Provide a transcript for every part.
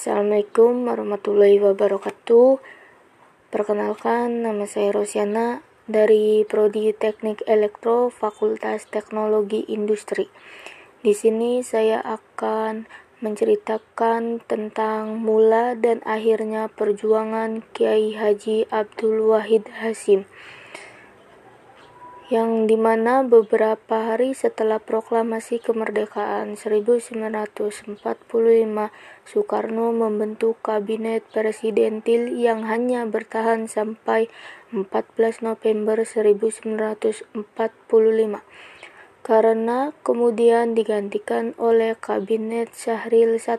Assalamualaikum warahmatullahi wabarakatuh. Perkenalkan, nama saya Rosiana dari Prodi Teknik Elektro Fakultas Teknologi Industri. Di sini saya akan menceritakan tentang mula dan akhirnya perjuangan Kiai Haji Abdul Wahid Hasim yang di mana beberapa hari setelah proklamasi kemerdekaan 1945 Soekarno membentuk kabinet presidentil yang hanya bertahan sampai 14 November 1945 karena kemudian digantikan oleh kabinet Syahril I.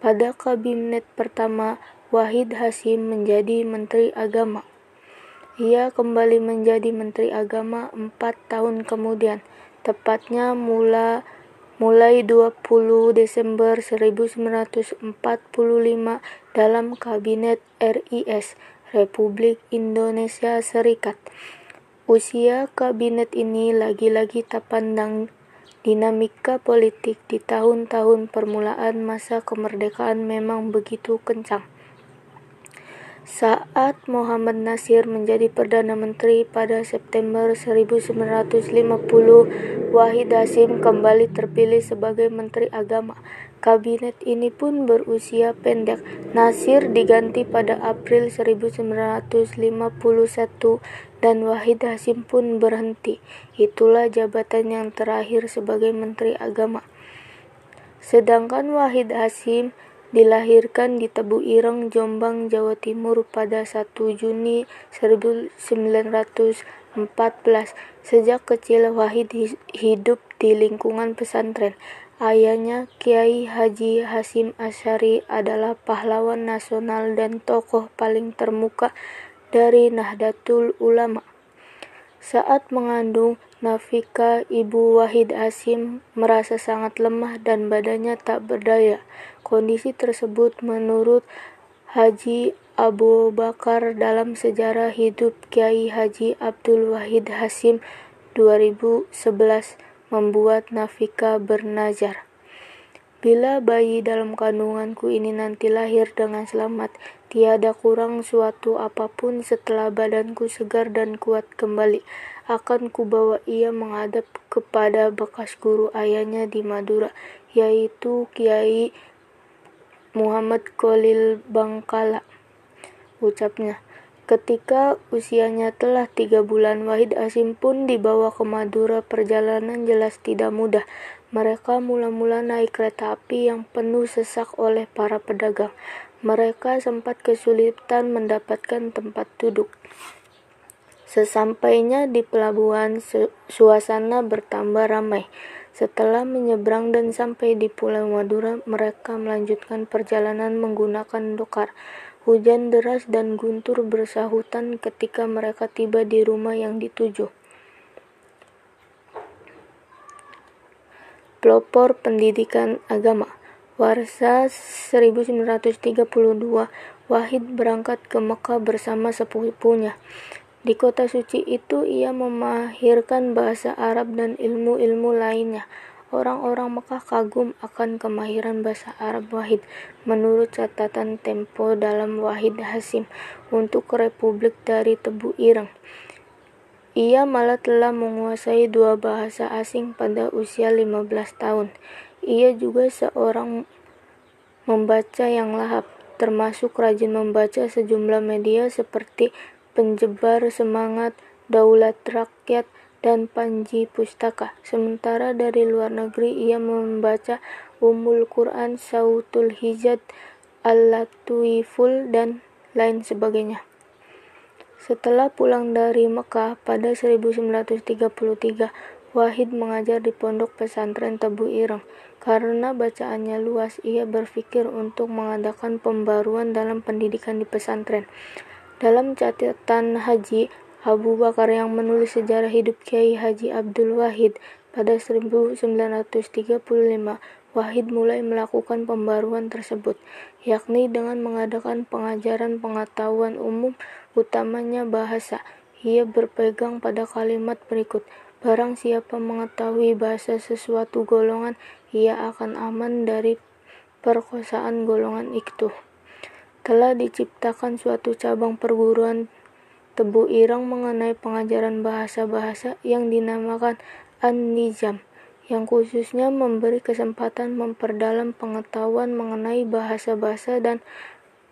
Pada kabinet pertama, Wahid Hasim menjadi Menteri Agama. Ia kembali menjadi Menteri Agama empat tahun kemudian, tepatnya mula mulai 20 Desember 1945 dalam Kabinet RIS Republik Indonesia Serikat. Usia kabinet ini lagi-lagi tak pandang dinamika politik di tahun-tahun permulaan masa kemerdekaan memang begitu kencang. Saat Muhammad Nasir menjadi Perdana Menteri pada September 1950, Wahid Hasim kembali terpilih sebagai Menteri Agama. Kabinet ini pun berusia pendek. Nasir diganti pada April 1951 dan Wahid Hasim pun berhenti. Itulah jabatan yang terakhir sebagai Menteri Agama. Sedangkan Wahid Hasim dilahirkan di Tebu Ireng, Jombang, Jawa Timur pada 1 Juni 1914. Sejak kecil Wahid hidup di lingkungan pesantren. Ayahnya Kiai Haji Hasim Asyari adalah pahlawan nasional dan tokoh paling termuka dari Nahdlatul Ulama. Saat mengandung, Nafika, ibu Wahid Hasim, merasa sangat lemah dan badannya tak berdaya. Kondisi tersebut menurut Haji Abu Bakar dalam sejarah hidup Kiai Haji Abdul Wahid Hasim 2011 membuat Nafika bernazar. Bila bayi dalam kandunganku ini nanti lahir dengan selamat, tiada kurang suatu apa pun setelah badanku segar dan kuat kembali akan kubawa ia menghadap kepada bekas guru ayahnya di Madura, yaitu Kiai Muhammad Khalil Bangkala. Ucapnya, ketika usianya telah tiga bulan, Wahid Asim pun dibawa ke Madura. Perjalanan jelas tidak mudah. Mereka mula-mula naik kereta api yang penuh sesak oleh para pedagang. Mereka sempat kesulitan mendapatkan tempat duduk. Sesampainya di pelabuhan, suasana bertambah ramai. Setelah menyeberang dan sampai di Pulau Madura, mereka melanjutkan perjalanan menggunakan dokar. Hujan deras dan guntur bersahutan ketika mereka tiba di rumah yang dituju. Pelopor Pendidikan Agama Warsa 1932 Wahid berangkat ke Mekah bersama sepupunya. Di kota suci itu ia memahirkan bahasa Arab dan ilmu-ilmu lainnya. Orang-orang Mekah kagum akan kemahiran bahasa Arab Wahid. Menurut catatan Tempo dalam Wahid Hasim untuk Republik dari Tebu Ireng. Ia malah telah menguasai dua bahasa asing pada usia 15 tahun. Ia juga seorang membaca yang lahap, termasuk rajin membaca sejumlah media seperti penjebar semangat, daulat rakyat, dan Panji Pustaka. Sementara dari luar negeri ia membaca Umul Quran, Sautul Hijat, Al-Latuiful, dan lain sebagainya. Setelah pulang dari Mekah pada 1933, Wahid mengajar di pondok pesantren Tebu Ireng. Karena bacaannya luas, ia berpikir untuk mengadakan pembaruan dalam pendidikan di pesantren. Dalam catatan Haji Abu Bakar yang menulis sejarah hidup Kiai Haji Abdul Wahid pada 1935, Wahid mulai melakukan pembaruan tersebut, yakni dengan mengadakan pengajaran pengetahuan umum, utamanya bahasa. Ia berpegang pada kalimat berikut, Barang siapa mengetahui bahasa sesuatu golongan, ia akan aman dari perkosaan golongan itu. Telah diciptakan suatu cabang perguruan Tebu Irang mengenai pengajaran bahasa-bahasa yang dinamakan An-Nizam, yang khususnya memberi kesempatan memperdalam pengetahuan mengenai bahasa-bahasa dan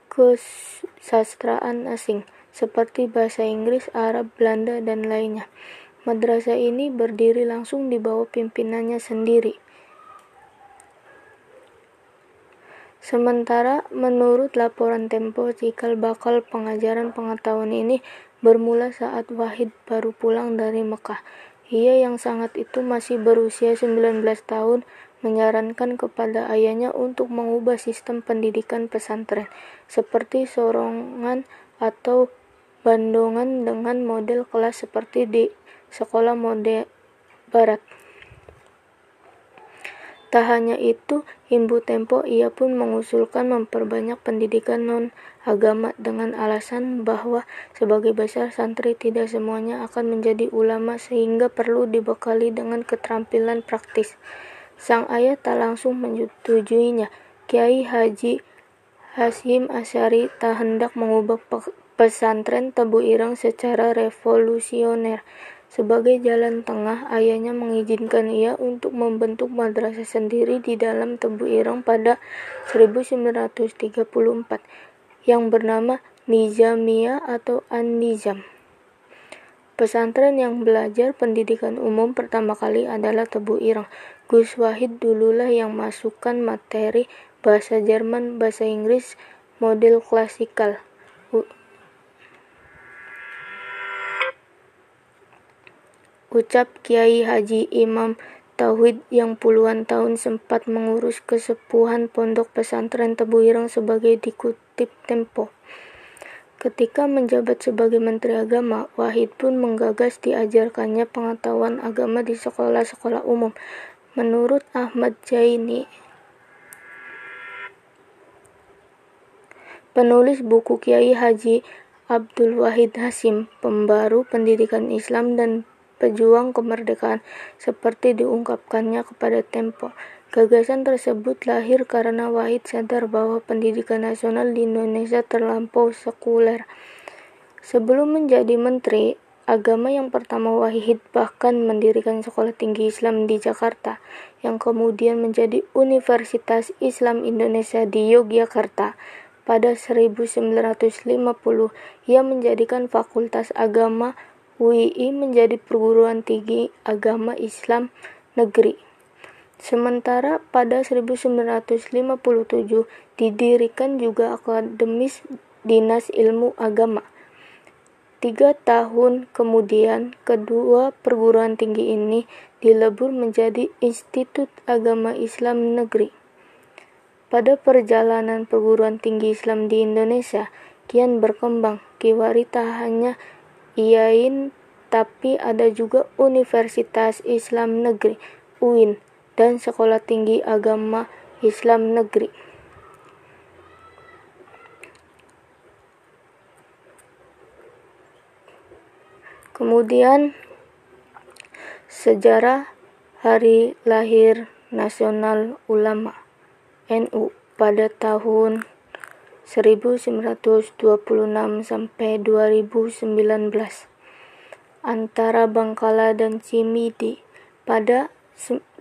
kesastraan asing, seperti bahasa Inggris, Arab, Belanda, dan lainnya. Madrasah ini berdiri langsung di bawah pimpinannya sendiri. Sementara menurut laporan Tempo, cikal bakal pengajaran pengetahuan ini bermula saat Wahid baru pulang dari Mekah. Ia yang sangat itu masih berusia 19 tahun menyarankan kepada ayahnya untuk mengubah sistem pendidikan pesantren seperti sorongan atau bandongan dengan model kelas seperti di sekolah mode barat. Tak hanya itu, Himbu Tempo ia pun mengusulkan memperbanyak pendidikan non-agama dengan alasan bahwa sebagai besar santri tidak semuanya akan menjadi ulama sehingga perlu dibekali dengan keterampilan praktis. Sang ayah tak langsung menyetujuinya. Kiai Haji Hasim Asyari tak hendak mengubah pesantren Tebu Irang secara revolusioner. Sebagai jalan tengah, ayahnya mengizinkan ia untuk membentuk madrasah sendiri di dalam Tebu Irang pada 1934 yang bernama Nizamiyah atau An-Nizam. Pesantren yang belajar pendidikan umum pertama kali adalah Tebu Irang. Gus Wahid dululah yang masukkan materi bahasa Jerman, bahasa Inggris, model klasikal. Ucap Kiai Haji Imam Tauhid yang puluhan tahun sempat mengurus kesepuhan pondok pesantren Tebu Ireng sebagai dikutip Tempo. Ketika menjabat sebagai Menteri Agama, Wahid pun menggagas diajarkannya pengetahuan agama di sekolah-sekolah umum. Menurut Ahmad Jaini, penulis buku Kiai Haji Abdul Wahid Hasim, pembaru pendidikan Islam dan pejuang kemerdekaan, seperti diungkapkannya kepada Tempo. Gagasan tersebut lahir karena Wahid sadar bahwa pendidikan nasional di Indonesia terlampau sekuler. Sebelum menjadi menteri, agama yang pertama Wahid bahkan mendirikan sekolah tinggi Islam di Jakarta, yang kemudian menjadi Universitas Islam Indonesia di Yogyakarta. Pada 1950, ia menjadikan Fakultas Agama UII menjadi perguruan tinggi agama Islam negeri. Sementara pada 1957 didirikan juga Akademis Dinas Ilmu Agama. Tiga tahun kemudian, kedua perguruan tinggi ini dilebur menjadi Institut Agama Islam Negeri. Pada perjalanan perguruan tinggi Islam di Indonesia, kian berkembang. Kiwari tak hanya IAIN tapi ada juga Universitas Islam Negeri UIN dan Sekolah Tinggi Agama Islam Negeri. Kemudian sejarah hari lahir Nasional Ulama NU pada tahun 1926 sampai 2019 antara Bangkala dan Cimidi pada 18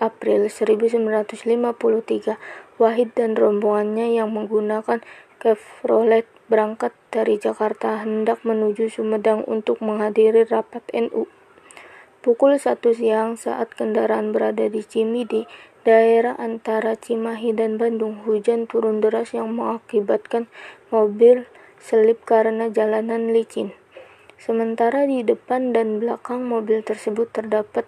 April 1953 Wahid dan rombongannya yang menggunakan Chevrolet berangkat dari Jakarta hendak menuju Sumedang untuk menghadiri rapat NU. Pukul 1 siang saat kendaraan berada di Cimidi, daerah antara Cimahi dan Bandung, hujan turun deras yang mengakibatkan mobil selip karena jalanan licin. Sementara di depan dan belakang mobil tersebut terdapat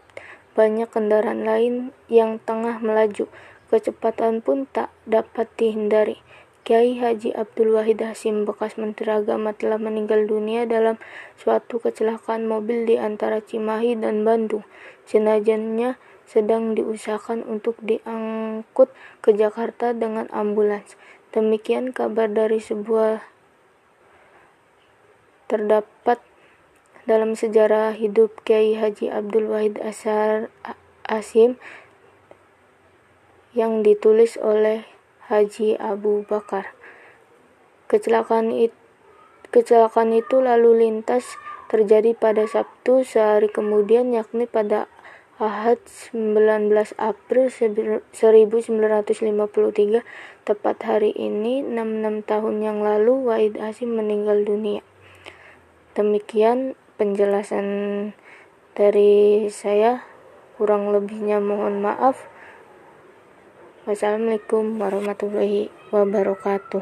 banyak kendaraan lain yang tengah melaju. Kecepatan pun tak dapat dihindari. Kiai Haji Abdul Wahid Hasim, bekas Menteri Agama, telah meninggal dunia dalam suatu kecelakaan mobil di antara Cimahi dan Bandung. Jenazahnya sedang diusahakan untuk diangkut ke Jakarta dengan ambulans. Demikian kabar dari sebuah terdapat dalam sejarah hidup Kiai Haji Abdul Wahid Asar Asim yang ditulis oleh Haji Abu Bakar. Kecelakaan itu, kecelakaan itu lalu lintas terjadi pada Sabtu sehari kemudian yakni pada Ahad 19 April 1953 tepat hari ini 66 tahun yang lalu Wahid Hasim meninggal dunia. Demikian penjelasan dari saya. Kurang lebihnya mohon maaf. Wassalamualaikum warahmatullahi wabarakatuh